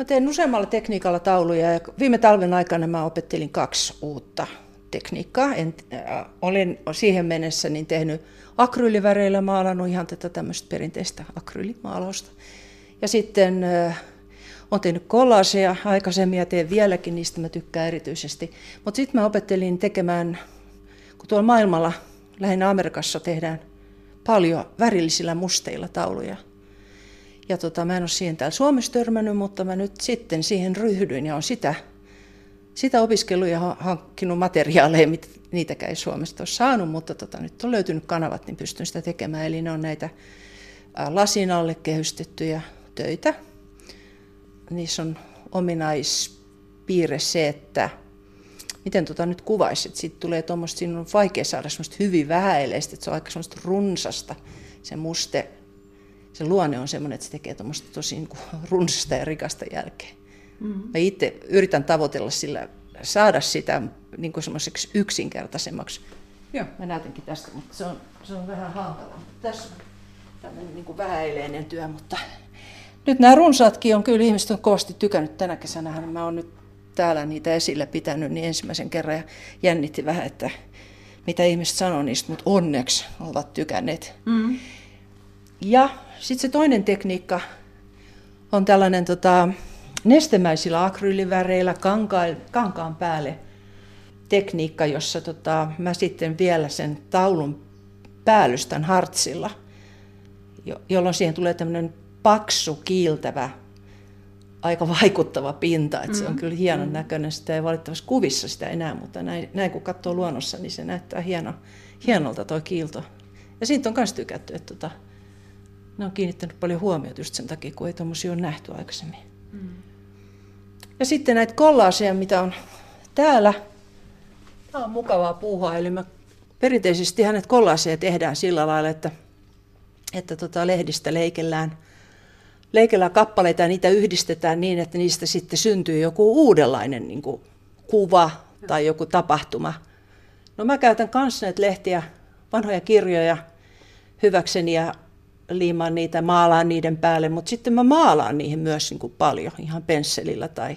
Mä teen useammalla tekniikalla tauluja ja viime talven aikana mä opettelin kaksi uutta tekniikkaa. En, äh, olin siihen mennessä niin tehnyt akryyliväreillä maalannut ihan tätä tämmöistä perinteistä akryylimaalausta. Ja sitten äh, olen tehnyt kollaseja aikaisemmin ja teen vieläkin, niistä mä tykkään erityisesti. Mutta sitten mä opettelin tekemään, kun tuolla maailmalla, lähinnä Amerikassa tehdään paljon värillisillä musteilla tauluja. Ja tota, mä en ole siihen täällä Suomessa törmännyt, mutta mä nyt sitten siihen ryhdyin ja on sitä, sitä opiskellut ja hankkinut materiaaleja, mitä niitäkään ei Suomesta ole saanut, mutta tota, nyt on löytynyt kanavat, niin pystyn sitä tekemään. Eli ne on näitä lasin alle kehystettyjä töitä, niissä on ominaispiirre se, että miten tota nyt kuvaisit, siitä tulee tuommoista, siinä on vaikea saada semmoista hyvin vähäileistä, että se on aika semmoista runsasta, se muste, se luonne on semmoinen, että se tekee tuommoista tosi niin kuin runsasta ja rikasta jälkeen. Mm-hmm. Mä itse yritän tavoitella sillä, saada sitä niin kuin semmoiseksi yksinkertaisemmaksi. Joo, mä näytänkin tästä, mutta se on, se on vähän hankala. Tässä on tämmöinen niin kuin vähäileinen työ, mutta nyt nämä runsaatkin on kyllä ihmiset on kovasti tykännyt tänä kesänä. Mä oon nyt täällä niitä esille pitänyt niin ensimmäisen kerran ja jännitti vähän, että mitä ihmiset sanoo niistä, mutta onneksi ovat tykänneet. Mm. Ja sitten se toinen tekniikka on tällainen tota, nestemäisillä akryyliväreillä kankaan, kankaan päälle tekniikka, jossa tota, mä sitten vielä sen taulun päällystän hartsilla, jolloin siihen tulee tämmöinen paksu, kiiltävä, aika vaikuttava pinta. Että mm. Se on mm. kyllä hienon mm. näköinen. Sitä ei valitettavasti kuvissa sitä enää, mutta näin, näin kun katsoo luonnossa, niin se näyttää hieno, hienolta tuo kiilto. Ja siitä on myös tykätty, että tota, ne on kiinnittänyt paljon huomiota just sen takia, kun ei tuommoisia ole nähty aikaisemmin. Mm. Ja sitten näitä kollaaseja, mitä on täällä. Tämä on mukavaa puuhaa. Eli mä perinteisesti hänet kollaaseja tehdään sillä lailla, että, että tota lehdistä leikellään – leikellä kappaleita ja niitä yhdistetään niin, että niistä sitten syntyy joku uudenlainen niin kuin, kuva tai joku tapahtuma. No mä käytän kanssa näitä lehtiä, vanhoja kirjoja hyväkseni ja liimaan niitä, maalaan niiden päälle, mutta sitten mä maalaan niihin myös niin kuin paljon, ihan pensselillä tai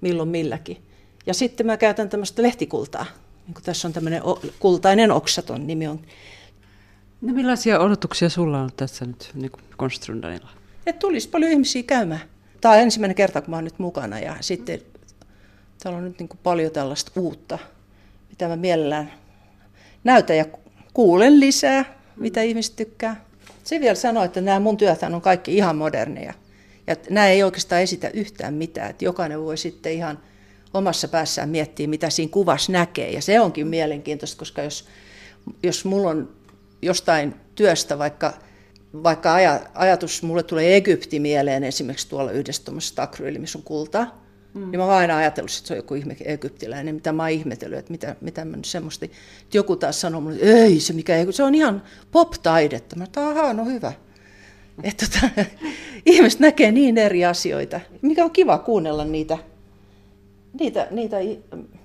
milloin milläkin. Ja sitten mä käytän tämmöistä lehtikultaa. Niin kuin tässä on tämmöinen kultainen oksaton nimi on. No millaisia odotuksia sulla on tässä nyt niin Konstrundanilla? että tulisi paljon ihmisiä käymään. Tämä on ensimmäinen kerta, kun mä oon nyt mukana ja sitten täällä on nyt niin kuin paljon tällaista uutta, mitä mä mielellään näytän ja kuulen lisää, mitä ihmiset tykkää. Se vielä sanoo, että nämä mun työt on kaikki ihan moderneja. Ja nämä ei oikeastaan esitä yhtään mitään. Että jokainen voi sitten ihan omassa päässään miettiä, mitä siinä kuvassa näkee. Ja se onkin mielenkiintoista, koska jos, jos mulla on jostain työstä vaikka vaikka ajatus, mulle tulee Egypti mieleen esimerkiksi tuolla yhdessä tuommoisessa missä on kultaa, mm. niin mä oon aina ajatellut, että se on joku ihme, egyptiläinen, mitä mä oon ihmetellyt, että mitä, mitä mä nyt semmoista, että joku taas sanoo mulle, että ei se mikä, se on ihan pop-taidetta. Mä ahaa, no hyvä. Että tota, ihmiset näkee niin eri asioita, mikä on kiva kuunnella niitä, niitä, niitä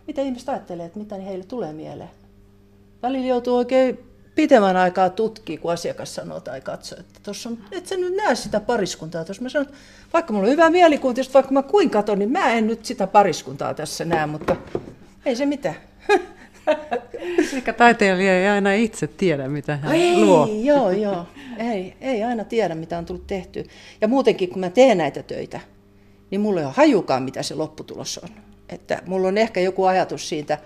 mitä ihmiset ajattelee, että mitä heille tulee mieleen. Välillä joutuu oikein pitemmän aikaa tutkii, kun asiakas sanoo tai katsoo, että tuossa on, et sä nyt näe sitä pariskuntaa tuossa. Mä sanon, että vaikka mulla on hyvä mielikuva, vaikka mä kuin katon, niin mä en nyt sitä pariskuntaa tässä näe, mutta ei se mitään. Ehkä taiteilija ei aina itse tiedä, mitä hän ei, luo. Joo, joo. Ei, ei aina tiedä, mitä on tullut tehty. Ja muutenkin, kun mä teen näitä töitä, niin mulla ei ole hajukaan, mitä se lopputulos on. Että mulla on ehkä joku ajatus siitä,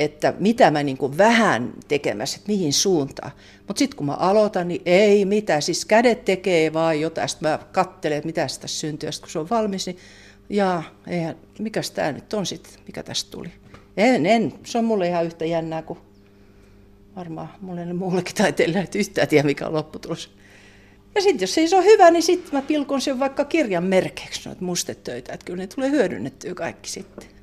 että mitä mä niin kuin vähän tekemässä, että mihin suuntaan. Mutta sitten kun mä aloitan, niin ei mitään. Siis kädet tekee vaan jotain. Sitten mä katselen, että mitä tästä syntyy. Ja kun se on valmis, niin jaa, eihän, mikäs tämä nyt on sitten, mikä tästä tuli. En, en, se on mulle ihan yhtä jännää kuin varmaan mulle muullekin taiteilijalle, että yhtään tiedä mikä on lopputulos. Ja sitten jos ei se ole hyvä, niin sitten mä pilkon sen vaikka kirjan merkeiksi noita mustetöitä, että kyllä ne tulee hyödynnettyä kaikki sitten.